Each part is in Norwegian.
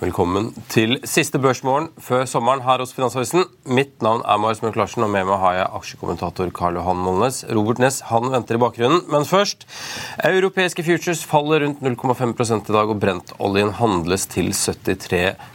Velkommen til siste børsmorgen før sommeren her hos Finansavisen. Mitt navn er Marius Mørk Larsen, og med meg har jeg aksjekommentator Karl Johan Molnes. Robert Ness han venter i bakgrunnen, men først. Europeiske futures faller rundt 0,5% i dag, og brentoljen handles til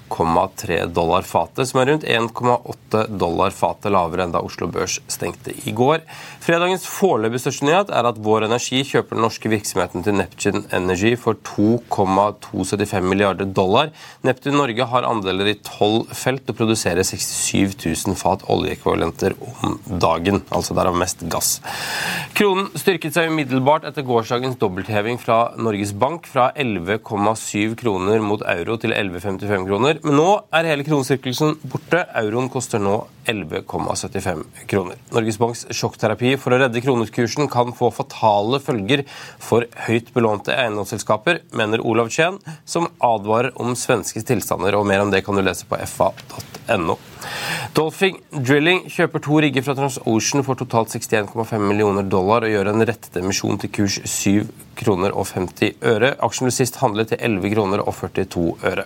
73,3 dollar fatet, som er rundt 1,8 dollar fatet lavere enn da Oslo Børs stengte i går. Fredagens foreløpig største nyhet er at Vår Energi kjøper den norske virksomheten til Neptune Energy for 2,275 milliarder dollar. Neptune Norge har andeler i tolv felt og produserer 67 000 fat oljeekvivalenter om dagen. Altså derav mest gass. Kronen styrket seg umiddelbart etter gårsdagens dobbeltheving fra Norges Bank fra 11,7 kroner mot euro til 11,55 kroner. Men nå er hele kronestyrkelsen borte. Euroen koster nå 11,75 kroner. Norges Banks sjokkterapi for å redde kronekursen kan få fatale følger for høyt belånte eiendomsselskaper, mener Olav Tjen, som advarer om svenske tilstander. og Mer om det kan du lese på fa.no. Dolphin Drilling kjøper to rigger fra TransOcean for totalt 61,5 millioner dollar og gjør en rettet emisjon til kurs 7 kroner og 50 øre. Aksjen ble sist handlet til 11 kroner og 42 øre.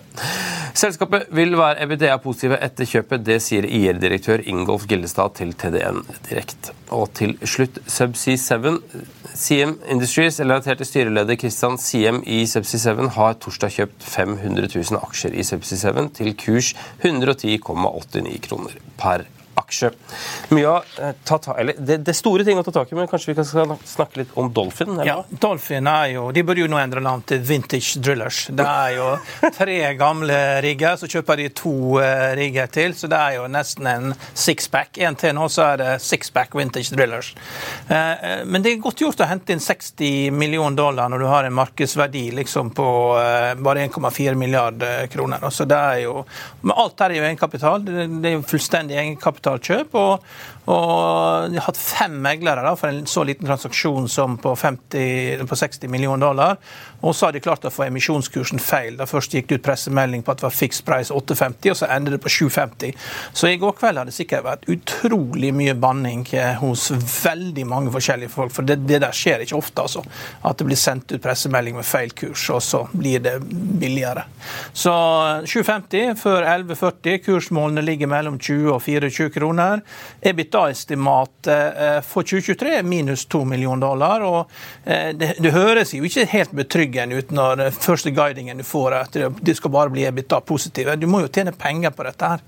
Selskapet vil være EBITDA-positive etter kjøpet. Det sier IR-direktør Ingolf Gillestad til TDN Direkt. Og til slutt Subsea 7. CM Industries, relatert til styreleder Christian Siem i Subsea 7, har torsdag kjøpt 500 000 aksjer i Subsea 7 til kurs 110,89 kroner per aksje. Å eh, ta ta, eller, det, det, store ting å ta tak i, men kanskje vi kan snakke litt om Dolphin? Eller? Ja, Dolphin er jo, De burde jo nå endre navn til Vintage Drillers. Det er jo tre gamle rigger, så kjøper de to uh, rigger til. Så det er jo nesten en sixpack. En til nå, så er det sixpack Vintage Drillers. Uh, men det er godt gjort å hente inn 60 millioner dollar når du har en markedsverdi liksom på bare 1,4 milliarder kroner. Så det er jo, men Alt her er jo egenkapital. Det, det er jo fullstendig egenkapital kapitalkjøp. Og, og de har hatt fem meglere da, for en så liten transaksjon som på, 50, på 60 millioner dollar. Og så har de klart å få emisjonskursen feil. Da Først gikk det ut pressemelding på at det var fixed price 8,50, og så ender det på 7,50. Så i går kveld har det sikkert vært utrolig mye banning eh, hos veldig mange forskjellige folk. For det, det der skjer ikke ofte, altså. At det blir sendt ut pressemelding med feil kurs, og så blir det billigere. Så 7,50 før 11,40. Kursmålene ligger mellom 20 og 24 kroner. EBITDA-estimatet eh, for 2023 er minus 2 millioner dollar. og eh, det, det høres jo ikke helt betryggende ut når første guidingen du får at det skal bare bli EBITDA positive. Du må jo tjene penger på dette her.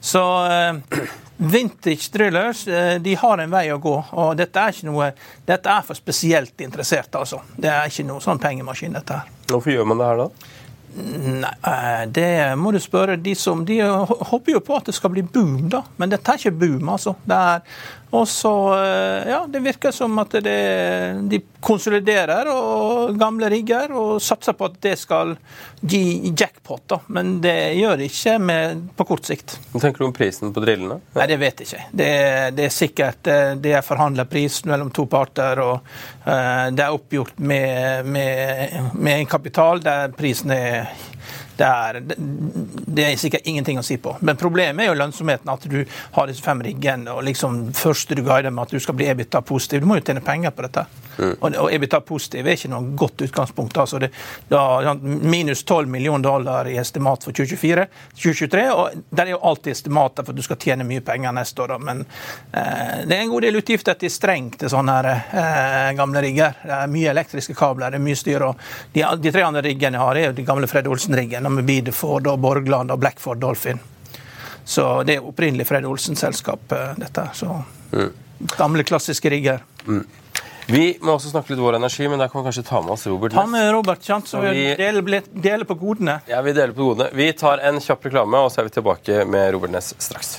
Så eh, Vintage drillers de har en vei å gå. og Dette er ikke noe, dette er for spesielt interesserte. altså. Det er ikke noe sånn pengemaskin, dette her. Hvorfor gjør man det her, da? Nei, det må du spørre de som De håper jo på at det skal bli boom, da. Men dette er ikke boom, altså. Det er og så eh, Ja, det virker som at det, de konsoliderer og gamle rigger og satser på at det skal gi jackpot, da. Men det gjør det ikke med, på kort sikt. Hva tenker du om prisen på drillene? Ja. Nei, Det vet jeg ikke. Det, det, er sikkert eh, det er forhandla pris mellom to parter, og uh, det er oppgjort med, med, med en kapital der prisen er det er, det er sikkert ingenting å si på. Men problemet er jo lønnsomheten. At du har disse fem riggene, og liksom først du guider med at du skal bli EBITDA positiv. Du må jo tjene penger på dette. Mm. Og, og EBITDA positiv er ikke noe godt utgangspunkt. altså det, da, Minus 12 millioner dollar i estimat for 2024, 2023. og Der er jo alltid estimater for at du skal tjene mye penger neste år. Da. Men eh, det er en god del utgifter til streng til sånne her, eh, gamle rigger. Det er mye elektriske kabler, det er mye styr. og De, de tre andre riggene jeg har, er jo de gamle Fred Olsen-riggene med Bideford og Borgland og Blackford Dolphin. Så det er opprinnelig Fred Olsen-selskap, eh, dette. Så mm. gamle, klassiske rigger. Mm. Vi må også snakke litt vår energi, men der kan vi kanskje ta med oss Robert. Ta med Robert, sant? så vi deler, deler på godene. Ja, vi deler på godene. Vi tar en kjapp reklame, og så er vi tilbake med Robert Ness straks.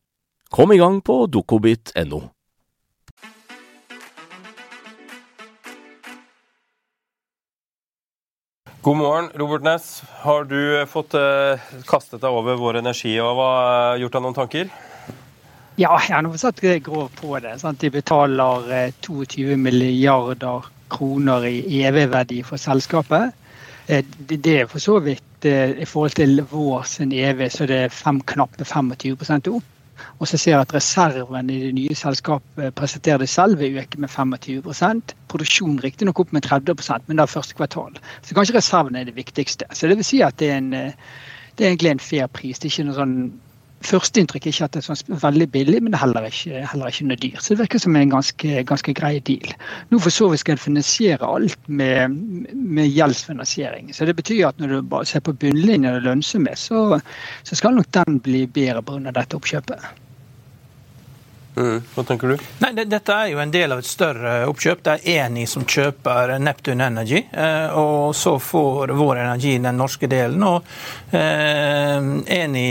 Kom i gang på dokobit.no. God morgen, Robert Næss. Har du fått eh, kastet deg over vår energi og hva, gjort deg noen tanker? Ja, jeg har satt grov på det. Sant? De betaler 22 eh, milliarder kroner i EV-verdi for selskapet. Eh, det er for så vidt eh, i forhold til vår sin EV, så det er fem, knappe 25% opp. Og så ser jeg at reserven i det nye selskapet presenterer det selv vil øke med 25% Produksjonen riktignok opp med 30% men er første kvartal. Så kanskje reserven er det viktigste. Så det vil si at det er, en, det er egentlig en fair pris. Det er ikke noe sånn Førsteinntrykk er ikke at det er sånn veldig billig, men det er heller ikke, heller ikke noe dyrt. Så det virker som en ganske, ganske grei deal. Nå for så vidt skal en finansiere alt med, med, gjeldsfinansiering. Så det betyr at når du bare ser på bunnlinjen og lønnsomhet, så, så skal nok den bli bedre pga. dette oppkjøpet. Mm. Hva tenker du? Nei, det, Dette er jo en del av et større oppkjøp. Det er Eni som kjøper Neptune Energy. Eh, og så får Vår Energi den norske delen. og eh, Eni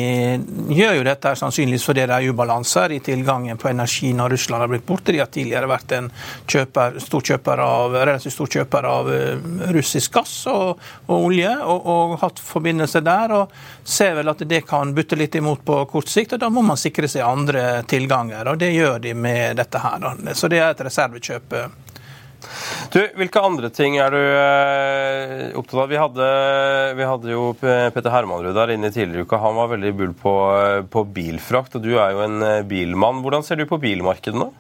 gjør jo dette sannsynligvis fordi det er ubalanser i tilgangen på energi når Russland har blitt borte. De har tidligere vært en kjøper, stor kjøper av, relativt stor kjøper av uh, russisk gass og, og olje, og, og, hatt forbindelse der. og Ser vel at det kan butte litt imot på kort sikt, og da må man sikre seg andre tilganger. og det gjør de med dette her. Så det er et reservekjøp. Du, Hvilke andre ting er du eh, opptatt av? Vi hadde, vi hadde jo Petter Hermanrud der inne i tidligere uka. Han var veldig bull på, på bilfrakt, og du er jo en eh, bilmann. Hvordan ser du på bilmarkedet nå?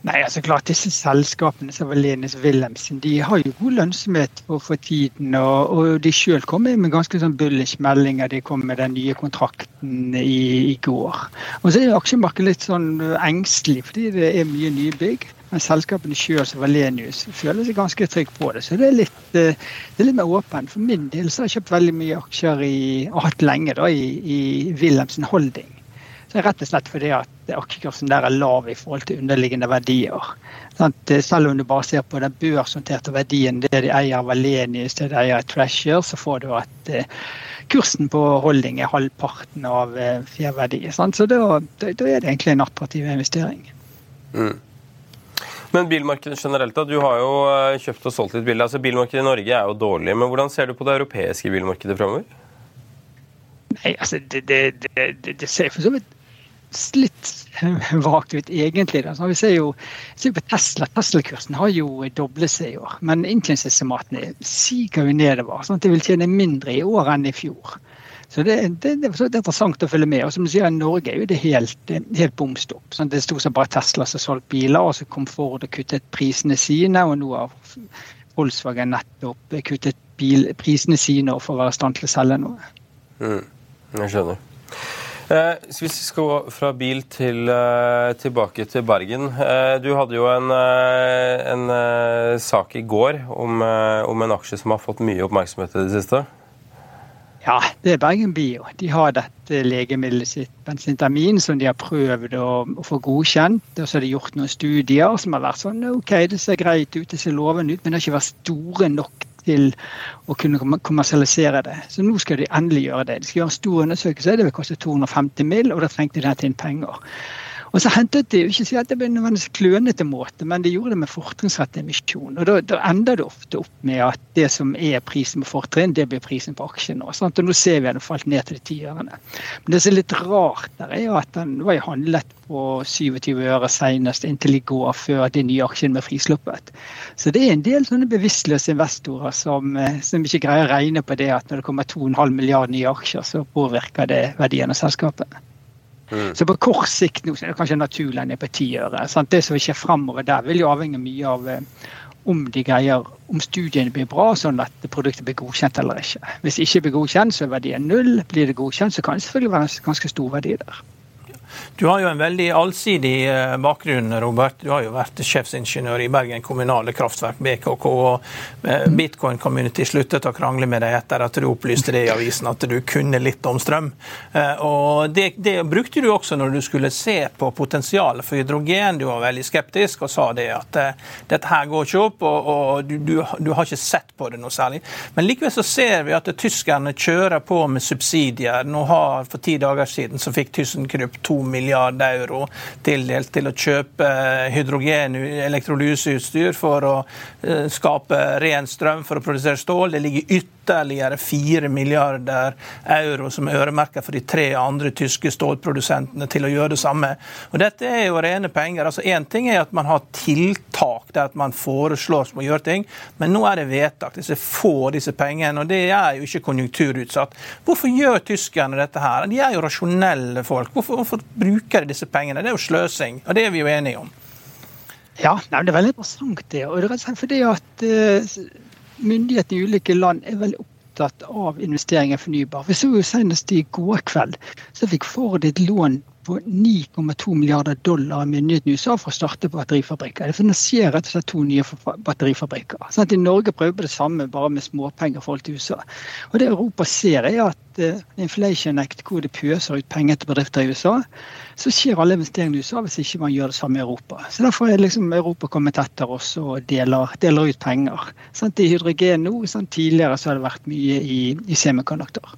Nei, altså klart Disse selskapene som Valenius Wilhelmsen, de har jo god lønnsomhet for, for tiden. Og, og de sjøl kommer med ganske sånn bullish meldinger. De kom med den nye kontrakten i, i går. Og så er aksjemarkedet litt sånn engstelig fordi det er mye nye bygg. Men selskapene sjøl som Valenius føler seg ganske trygg på det. Så det er litt, det er litt mer åpent. For min del så har jeg kjøpt veldig mye aksjer i, og hatt lenge da, i, i Wilhelmsen Holding. Så rett og slett fordi at aksjekursen der er lav i forhold til underliggende verdier. Selv om du bare ser på den børsnoterte verdien, det de eier av Valenius, det de eier av Treasure, så får du at kursen på holding er halvparten av fair verdi. Sant? Så da, da, er det egentlig en attraktiv investering. Mm. Men bilmarkedet generelt, da. Du har jo kjøpt og solgt litt bil. Altså, bilmarkedet i Norge er jo dårlig. Men hvordan ser du på det europeiske bilmarkedet framover? Nei, altså, det, det, det, det ser for så vidt litt vagt ut, egentlig. Da. Så vi ser jo, ser på Tesla. Tesla-kursen har jo doblet seg i år. Men inntjeningsestimatene siger jo nedover. sånn at De vil tjene mindre i år enn i fjor. Så det, det, det, er interessant å følge med. Og som du sier, i Norge er jo det helt, helt bom stopp. Sånn, det sto som bare Tesla som solgte biler, og så kom Ford og kuttet prisene sine. Og nå har Volkswagen nettopp kuttet bil, prisene sine for å være i stand til å selge noe. Mm, jeg skjønner. Eh, hvis vi skal gå fra bil til, eh, tilbake til Bergen. Eh, du hadde jo en, eh, en eh, sak i går om, eh, om, en aksje som har fått mye oppmerksomhet i det siste. Ja, det er Bergen Bio. De har dette legemiddelet sitt, bensintamin, som de har prøvd å, å få godkjent. Og så har de gjort noen studier som har vært sånn OK, det ser greit ut, det ser lovende ut, men det har ikke vært store nok til å kunne kommersialisere det. Så nå skal de endelig gjøre det. De skal gjøre en stor undersøkelse, det vil koste 250 mill., og da trengte de hente inn penger. Og så hentet de ikke si at det ble nødvendigvis klønete måte, men de gjorde det med fortrinnsrett emisjon. Og da, da, ender det ofte opp med at det som er prisen på fortrinn, det blir prisen på aksjen nå. Sant? Og nå ser vi at den falt ned til de tiørene. Men det som er litt rart der, er jo at den var handlet på 27 øre senest inntil i går, før de nye aksjene ble frisluppet. Så det er en del sånne bevisstløse investorer som, som ikke greier å regne på det at når det kommer 2,5 milliarder nye aksjer, så påvirker det verdien av selskapet. Mm. Så på kort sikt nå så er det kanskje naturlig det på ti øre. Sant? Det som skjer skje framover der, vil jo avhenge mye av om de greier, om studiene blir bra, sånn at produktet blir godkjent eller ikke. Hvis det ikke blir godkjent, så er verdien null. Blir det godkjent, så kan det selvfølgelig være en ganske stor verdi der. Du har jo en veldig allsidig eh, bakgrunn, Robert. Du har jo vært sjefsingeniør i Bergen kommunale kraftverk, BKK. og eh, Bitcoin Community sluttet å krangle med deg etter at du opplyste det i avisen at du kunne litt om strøm. Eh, og det, det brukte du også når du skulle se på potensialet for hydrogen. Du var veldig skeptisk og sa det at dette her går ikke opp, og, og du, du, du, har ikke sett på det noe særlig. Men likevel så ser vi at tyskerne kjører på med subsidier. Nå har For ti dager siden så fikk ThyssenKrupp to milliarder euro tildelt til å kjøpe hydrogen elektrolyseutstyr for å eh, skape ren strøm for å produsere stål. Det ligger ytterligere 4 milliarder euro som er øremerket for de tre andre tyske stålprodusentene til å gjøre det samme. Og Dette er jo rene penger. altså Én ting er at man har tiltak der at man foreslår som å gjøre ting, men nå er det vedtak. Disse får disse pengene, og det er jo ikke konjunkturutsatt. Hvorfor gjør tyskerne dette her? De er jo rasjonelle folk. Hvorfor, hvorfor bruker disse pengene? Det er jo sløsing, og det er vi jo enige om. Ja, nei, det er veldig interessant det. Og det er fordi at uh, myndighetene i ulike land er veldig opptatt av investeringer i fornybar. Vi så jo senest i går kveld så fikk Ford et lån på 9,2 milliarder dollar av myndighetene i USA for å starte batterifabrikker. Det finansierer rett og slett to nye batterifabrikker. Sånn at I Norge prøver det samme, bare med småpenger i forhold til USA. Og Det Europa ser, er at uh, Inflation Act, hvor det pøser ut penger til bedrifter i USA, så skjer alle investeringene i USA hvis ikke man gjør det samme i Europa. Så Derfor er liksom Europa kommet etter oss og deler, deler ut penger. Sånn at I hydrogen nå, sånn tidligere så har det vært mye i, i semikonduktor.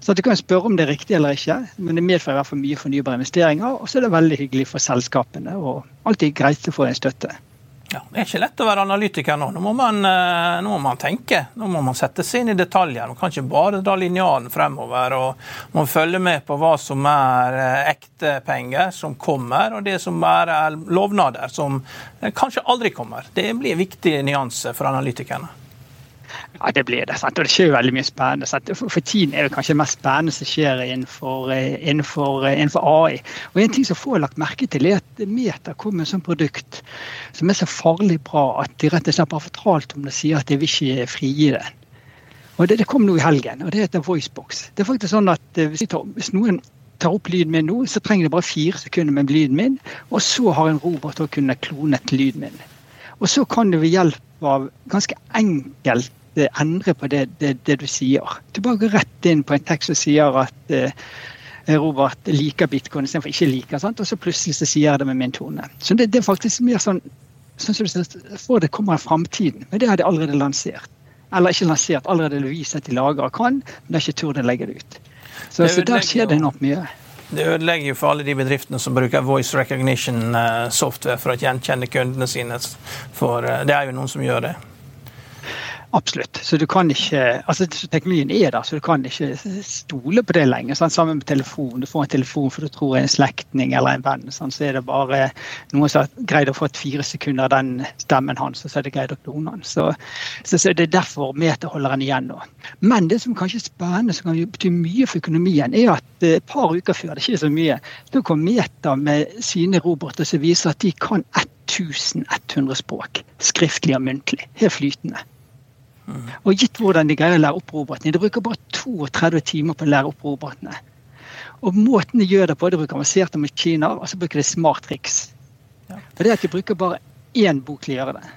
Så Du kan spørre om det er riktig eller ikke, men det medfører i hvert fall mye fornybare investeringer. Og så er det veldig hyggelig for selskapene og alltid greit å få en støtte. Ja, Det er ikke lett å være analytiker nå. Nå må, man, eh, nå må man tenke. Nå må man sette seg inn i detaljer. Man kan ikke bare dra linjalen fremover. og Man følge med på hva som er eh, ekte penger som kommer, og det som er lovnader som eh, kanskje aldri kommer. Det blir en viktig nyanse for analytikerne. Ja, det blir det. Sant? Og det skjer jo veldig mye spennende. For, for, tiden er det kanskje det mest spennende som skjer innenfor, eh, innenfor, eh, innenfor, AI. Og En ting som får lagt merke til, er at Meta kom med et sånt produkt som er så farlig bra at de rett og slett bare fortalt om det og sier at de vil ikke frigi det. Og det, det, kom nå i helgen, og det heter Voicebox. Det er faktisk sånn at eh, hvis, tar, hvis noen tar opp lyden min nå, så trenger det bare fire sekunder med lyden min, og så har en robot å kunne klonet lyden min. Og så kan du ved hjelp av ganske enkelt eh, endre på det, det, det, du sier. Du bare går rett inn på en tekst som sier at eh, Robert liker bitcoin istedenfor ikke liker, sant? og så plutselig så sier jeg det med min tone. Så det, det er faktisk mer sånn sånn som du ser, for det kommer i framtiden. Men det har de allerede lansert. Eller ikke lansert, allerede vist at de lager og kan, men det har ikke turt å legge det ut. Så, så der skjer det nok mye. Det ødelegger jo for alle de bedriftene som bruker voice recognition eh, software for å gjenkjenne kundene sine. For eh, det er jo noen som gjør det. Absolutt. Så du kan ikke, altså Teknologien er der, så du kan ikke stole på det lenger. Sånn, sammen med telefon. Du får en telefon for du tror er en slektning eller en venn. Sånn, så er det bare noen som har greid å få et fire sekunder av den stemmen hans, og så er det greid å klone han. Så, så, så, Det er derfor meterholderen holder igjen nå. Men det som kanskje er spennende, som kan bety mye for økonomien, er at eh, et par uker før, det er ikke så mye, da kom Meta med sine roboter som viser at de kan 1100 språk. Skriftlig og muntlig. Helt flytende. Og gitt hvordan de greier å lære opp robotene. De bruker bare 32 timer på å lære opp robotene. Og måten de gjør det på, de bruker avanserte maskiner, og så bruker de smart smarttriks. For det at de bruker bare én bok til å gjøre det.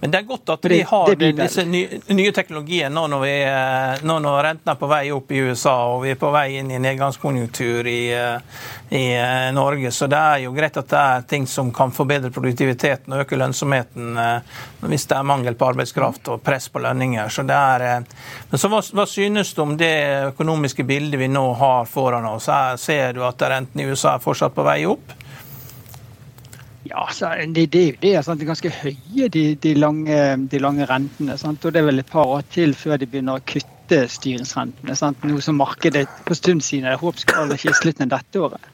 Men det er godt at vi har disse nye teknologiene nå når, vi, eh, nå når renten er på vei opp i USA og vi er på vei inn i nedgangskonjunktur i, eh, i, eh, Norge. Så det er jo greit at det er ting som kan forbedre produktiviteten og øke lønnsomheten hvis det er mangel på arbeidskraft og press på lønninger. Så det er, men så hva, hva synes du om det økonomiske bildet vi nå har foran oss? Her ser du at renten i USA er fortsatt på vei opp? Ja, det, det, det, er sant? ganske høye, de, de, lange, de lange, rentene. Sant? Og det er vel et par år til før de begynner å kutte styringsrentene. Sant? Noe som markedet på stund siden er håpskallet ikke i slutten av dette året.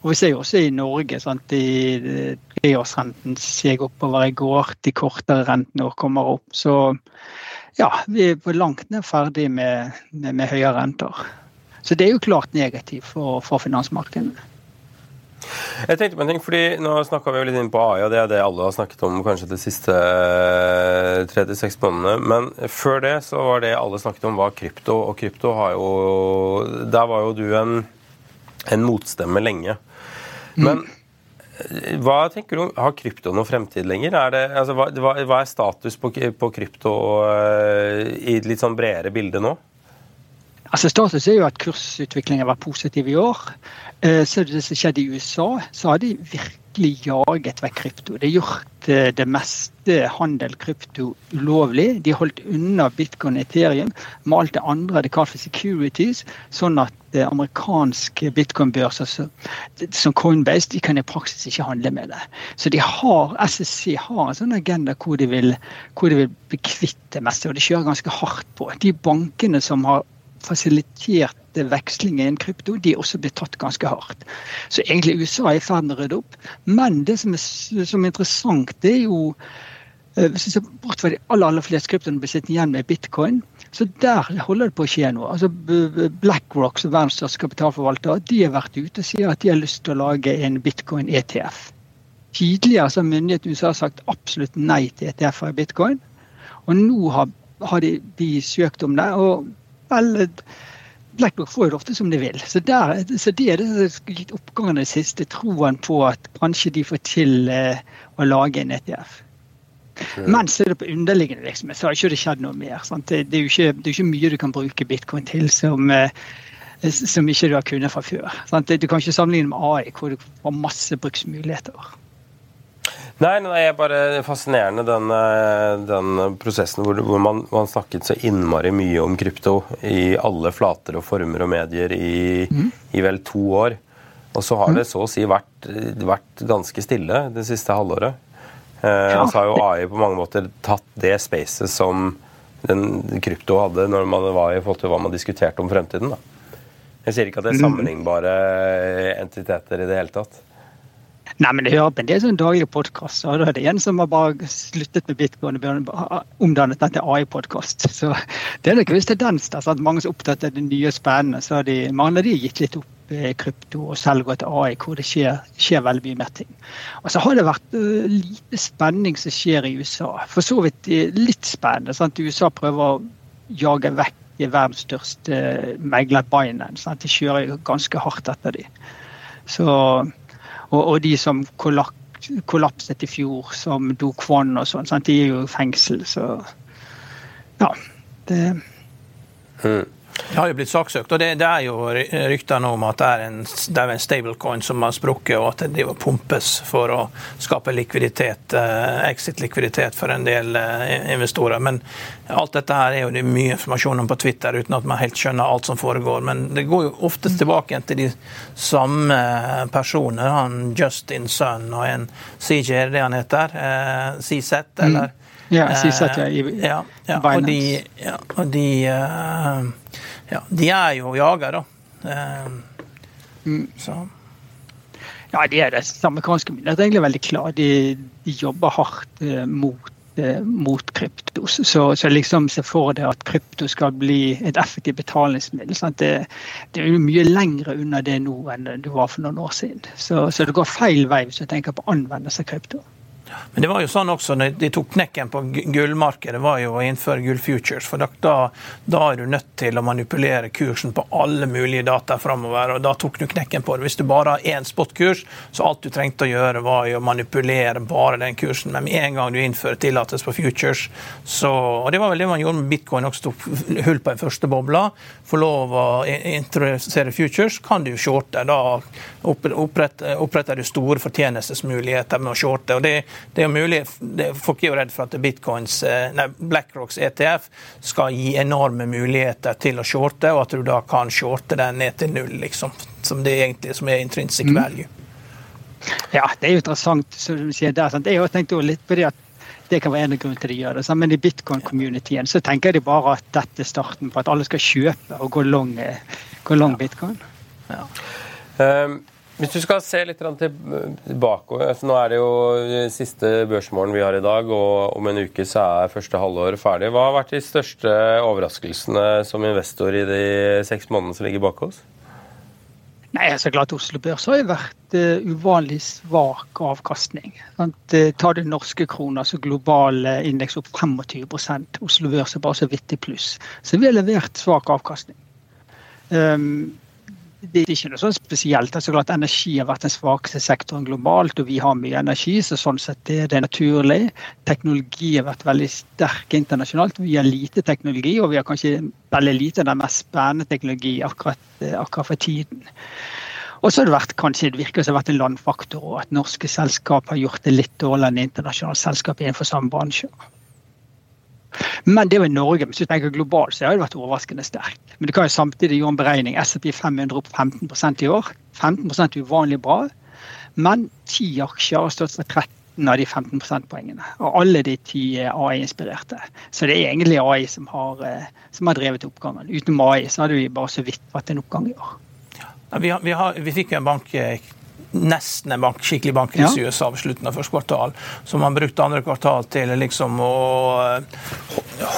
Og Vi ser jo også i Norge sant? de treårsrenten steg oppover i går. De kortere rentene kommer opp. Så ja, vi er på langt ned ferdig med, med, med høye renter. Så det er jo klart negativt for, for finansmarkedene. Jeg tenkte på en ting, fordi Nå snakka vi jo litt inn på AI, og det er det alle har snakket om kanskje de siste tre til seks månedene. Men før det så var det alle snakket om, var krypto. Og krypto har jo Der var jo du en, en motstemme lenge. Mm. Men mm. hva tenker du, om, Har krypto noen fremtid lenger? Er det, altså, hva, hva, er status på, på krypto uh, i et litt sånn bredere bilde nå? Altså Status er jo at kursutviklingen var positiv i år. Eh, så det som skjedde i USA, så har de virkelig jaget vekk krypto. De har gjort eh, det meste handel krypto ulovlig. De holdt unna bitcoin og ethereum med alt det andre de kaller for securities, sånn at eh, amerikanske bitcoin-børser som Coinbase de kan i praksis ikke handle med det. Så de har, SSC har en sånn agenda hvor de vil, hvor de vil bekvitte meste, og de kjører ganske hardt på. De bankene som har fasilitert vekslinger i en krypto, de også blitt tatt ganske hardt. Så egentlig USA er i ferd med å rydde opp. Men det som er, som er interessant, det er jo eh, hvis vi ser bort fra de aller, aller fleste kryptoene blir sittende igjen med bitcoin, så der holder det på å skje noe. Altså BlackRock, som verdens største kapitalforvalter, de har vært ute og sier at de har lyst til å lage en bitcoin-ETF. Tidligere har myndighetene i USA sagt absolutt nei til ETF-er i bitcoin. Og nå har, har de, de søkt om det. og Vel, BlackRock får jo det ofte som de vil. Så, der, så det er det som har gitt oppgangen i det siste. Troen på at kanskje de får til eh, å lage en ETF. Okay. Men så er det på underliggende virksomhet, så har ikke det skjedd noe mer. Det, det, er jo ikke, det er ikke mye du kan bruke bitcoin til som, eh, som ikke du har kunnet fra før. Sant? Du kan ikke sammenligne med AI, hvor du har masse bruksmuligheter. Nei, det er bare fascinerende den, eh, den prosessen hvor, hvor man, man, snakket så innmari mye om krypto i alle flater og former og medier i, mm. i vel to år. Og så har det så å si vært, vært ganske stille det siste halvåret. Eh, ja. Så har jo AI på mange måter tatt det spacet som den krypto hadde når man var i forhold til hva man diskuterte om fremtiden. Da. Jeg sier ikke at det er mm. sammenlignbare entiteter i det hele tatt. Nei, men det hører på en del sånn daglige podkaster. Da er det en som har bare sluttet med bitcoin og omdannet den til AI-podkast. Så det er nok en viss tendens der. Sant? Mange som er opptatt av det nye spennende. så de, Mange av de gitt litt opp eh, krypto og selv gått til AI, hvor det skjer, skjer, veldig mye mer ting. Og så har det vært uh, lite spenning som skjer i USA. For så vidt litt spennende. Sant? USA prøver å jage vekk verdens største megler, Binance. Sant? De kjører ganske hardt etter dem. Så, og, og de som kollapset i fjor, som Do Kwon og sånn, de er jo i fengsel. Så ja. Det hmm. Det har jo blitt saksøkt, og det, det er jo rykter nå om at det er en, det er en stablecoin som har sprukket, og at det pumpes for å skape likviditet, eh, exit-likviditet for en del eh, investorer. Men alt dette her er jo det mye informasjon om på Twitter uten at man helt skjønner alt som foregår. Men det går jo ofte tilbake til de samme personer. Han Justin Sun og en CJ, det han heter? Eh, CZ, eller? Ja, CZ, ja. I, ja, ja. Og de, ja, og de uh, ja, de er jo jagere, da. Mm. Så. Ja, de er det. Amerikanske myndigheter er egentlig veldig klare. De, de jobber hardt eh, mot, eh, mot krypto. Så, så liksom se for deg at krypto skal bli et effektivt betalingsmiddel. Det, det, er jo mye lengre unna det nå enn det var for noen år siden. Så, så det går feil vei hvis du tenker på anvendelse av krypto. Men det var jo sånn også når de tok knekken på gullmarkedet, var jo å innføre gullfutures. For da, da, er du nødt til å manipulere kursen på alle mulige data framover. Og da tok du knekken på det. Hvis du bare har én spotkurs, så alt du trengte å gjøre, var jo å manipulere bare den kursen. Men med en gang du innfører tillatelse på futures, så Og det var vel det man gjorde med bitcoin, også tok hull på den første bobla. Få lov å introdusere futures, kan du shorte. Da oppretter, du store fortjenestesmuligheter med å shorte. og det er jo mulig, det, Folk er jo redd for at Bitcoins, eh, nei, BlackRocks ETF skal gi enorme muligheter til å shorte, og at du da kan shorte den ned til null, liksom. Som det egentlig som er intrinsic mm. value. Ja, det er jo interessant. som du sier der, sant? Jeg har tenkt litt på det at det kan være en av grunnene til de gjør det. Men i bitcoin-communityen så tenker de bare at dette er starten på at alle skal kjøpe og gå long, eh, gå long bitcoin. Ja. Um, hvis du skal se litt tilbake altså Nå er det jo siste børsmorgen vi har i dag, og om en uke så er første halvår ferdig. Hva har vært de største overraskelsene som investor i de seks månedene som ligger bak oss? Nei, så glad Oslo Børs har vært uh, uvanlig svak avkastning. Sant? Uh, tar du norske kroner, så global indeks opp 25% Oslo Børs er bare så vidt i pluss. Så vi har levert svak avkastning. Um, det er ikke noe sånn spesielt. Det er så klart Energi har vært den svakeste sektoren globalt, og vi har mye energi, så sånn sett er det naturlig. Teknologi har vært veldig sterk internasjonalt. Vi har lite teknologi, og vi har kanskje veldig lite av den mest spennende teknologi akkurat, akkurat for tiden. Og så har det vært, kanskje det virker som det har vært en landfaktor, og at norske selskap har gjort det litt dårligere enn internasjonale selskap innenfor samme bransje. Men det var i Norge. Hvis du tenker globalt, så har det vært overraskende sterkt. Men du kan jo samtidig gjøre en beregning. SMP 500 opp 15% i år. 15% er uvanlig bra. Men ti aksjer har stått for 13 av de 15 prosentpoengene. Og alle de ti er AI-inspirerte. Så det er egentlig AI som har, eh, som har drevet oppgangen. Utenom AI så hadde vi bare så vidt vært en oppgang i år. Ja, vi, har, vi, har, vi fikk en bank eh, nesten en bank, skikkelig bankkrise i USA ved slutten av første kvartal. Som man brukte andre kvartal til liksom å eh,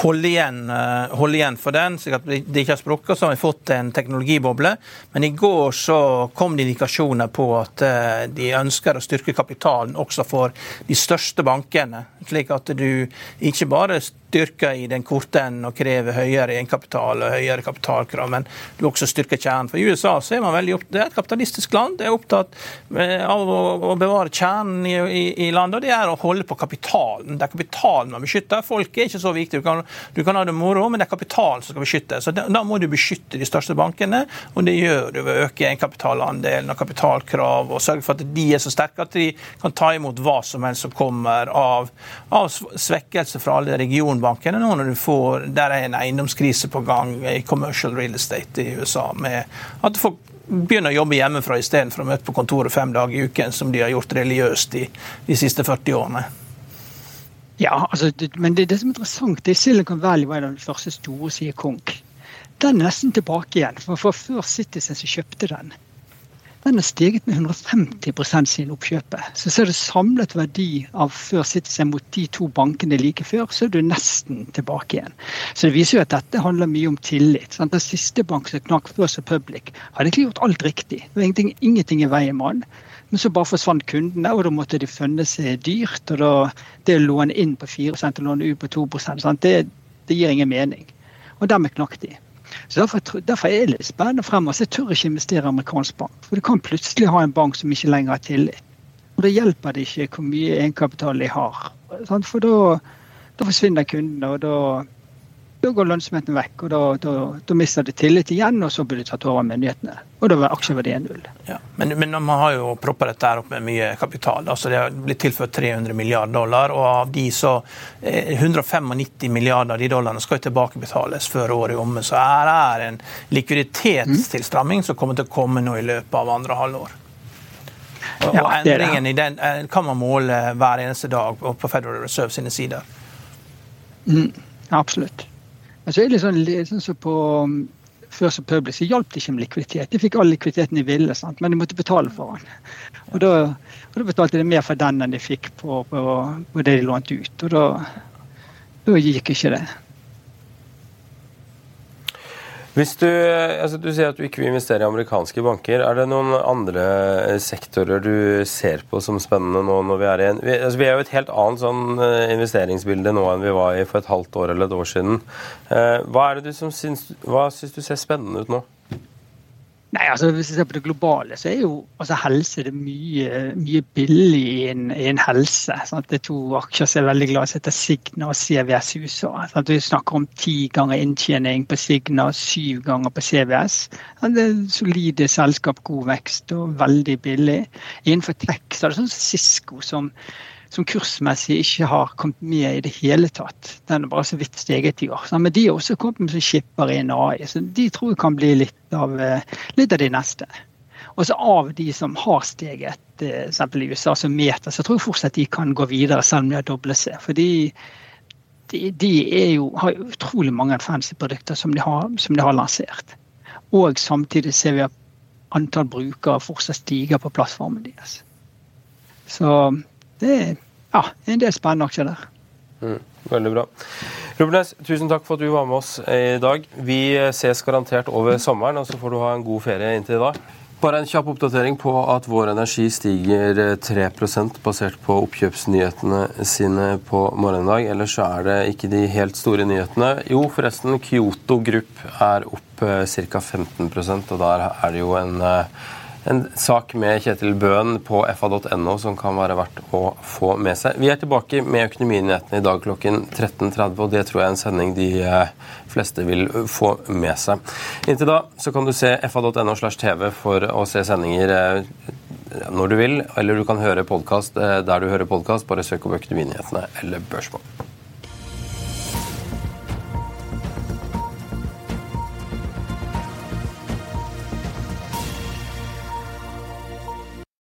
holde igjen, eh, holde igjen for den, slik at det ikke har sprukket. Så har vi fått en teknologiboble. Men i går så kom det indikasjoner på at eh, de ønsker å styrke kapitalen også for de største bankene. Slik at du ikke bare styrker i den korte enden og krever høyere egenkapital og høyere kapitalkrav, men du også styrker kjernen. For I USA så er man veldig opptatt, det er et kapitalistisk land. Det er opptatt eh, av å, bevare kjernen i, i, i, landet, og det er å holde på kapitalen. Det er kapitalen man beskytter. Folk er ikke så viktig. Du kan, du kan ha det moro, men det er kapitalen som skal beskyttes. Da, da må du beskytte de største bankene, og det gjør du ved å øke egenkapitalandelen og kapitalkrav, og sørge for at de er så sterke at de kan ta imot hva som helst som kommer av, av svekkelse fra alle regioner regionbankene nå når du får Der er en eiendomskrise på gang i commercial real estate i USA. med at folk begynner å jobbe hjemmefra istedenfor å møte på kontoret fem dager i uken, som de har gjort religiøst de, de siste 40 årene. Ja, altså, men det, det, som er interessant, det er Silicon Valley var den første store, sier Konk. Den er nesten tilbake igjen. for, for Før Citizen så kjøpte den den har steget med 150% siden oppkjøpet. Så ser du samlet verdi av før Citizen mot de to bankene like før, så er du nesten tilbake igjen. Så det viser jo at dette handler mye om tillit. Sant? Den siste bank som knakk First Republic, hadde egentlig gjort alt riktig. Det var ingenting, ingenting i veien med den. Men så bare forsvant kundene, og da måtte de funne seg dyrt. og da, Det å låne inn på 4 og låne ut på 2% sant? Det, det gir ingen mening. Og dermed knakk de. Så derfor, derfor, er det litt spennende fremover. Så jeg tør ikke investere i amerikansk bank. For du kan plutselig ha en bank som ikke lenger har tillit. Og da hjelper det ikke hvor mye egenkapital de har. For da, da forsvinner kundene, og da da går lønnsomheten vekk, og da, da, da mister de tillit igjen, og så blir de tatt over av myndighetene. Og da var aksjeverdien null. Ja, men, men, man har jo proppa dette her opp med mye kapital. altså Det har blitt tilført 300 milliarder dollar, og av de så 195 eh, milliarder av de dollarene skal tilbakebetales før året er omme. Så her er en likviditetstilstramming som kommer til å komme nå i løpet av andre halvår. Og, ja, endringen i den eh, kan man måle hver eneste dag på Federal Reserve sine sider. Mm, absolutt. Men så er det sånn, sånn så på før som public, så hjalp det ikke med likviditet. De fikk all likviditeten de ville, sant? men de måtte betale for den. Og da, og da, betalte de mer for den enn de fikk på, på, på det de lånte ut. Og da, da gikk ikke det. Hvis du, altså du sier at du ikke vil investere i amerikanske banker. Er det noen andre sektorer du ser på som spennende nå når vi er i en Vi, altså vi er jo et helt annet sånn eh, investeringsbilde nå enn vi var i for et halvt år eller et år siden. Eh, hva er det du som syns, hva syns du ser spennende ut nå? Nei, altså Hvis vi ser på det globale, så er jo altså helse det mye, mye billig i en, i en helse. Sant? Det er to aksjer som er veldig glad i, å heter Signa og CVS i USA. Sant? Vi snakker om ti ganger inntjening på Signa, syv ganger på CVS. Sant? Det er Solide selskap, god vekst og veldig billig. Innenfor tech så er det sånn Cisco som som kursmessig ikke har kommet med i det hele tatt. Den er bare så vidt steget i år. Men de har også kommet med som skipper i NAI, AI, så de tror jeg kan bli litt av, eh, litt av de neste. Og så av de som har steget. Eh, i USA, som meter, så tror jeg fortsatt de kan gå videre selv om de har doblet seg. For de, de, de jo, har utrolig mange fancy produkter som de, har, som de har lansert. Og samtidig ser vi at antall brukere fortsatt stiger på plattformen deres. Så det er ja, en del spennende aksjer der. Mm, veldig bra. Rubenes, tusen takk for at du var med oss i dag. Vi ses garantert over sommeren, og så får du ha en god ferie inntil da. Bare en kjapp oppdatering på at Vår Energi stiger 3% basert på oppkjøpsnyhetene sine på morgenen i dag. Ellers er det ikke de helt store nyhetene. Jo, forresten, Kyoto Group er opp eh, ca. 15% og der er det jo en eh, en sak med Kjetil Bøhn på fa.no som kan være verdt å få med seg. Vi er tilbake med Økonominyhetene i dag klokken 13.30, og det tror jeg er en sending de eh, fleste vil få med seg. Inntil da så kan du se fa.no slash tv for å se sendinger eh, når du vil, eller du kan høre podkast eh, der du hører podkast. Bare søk opp Økonominyhetene eller Børsmål.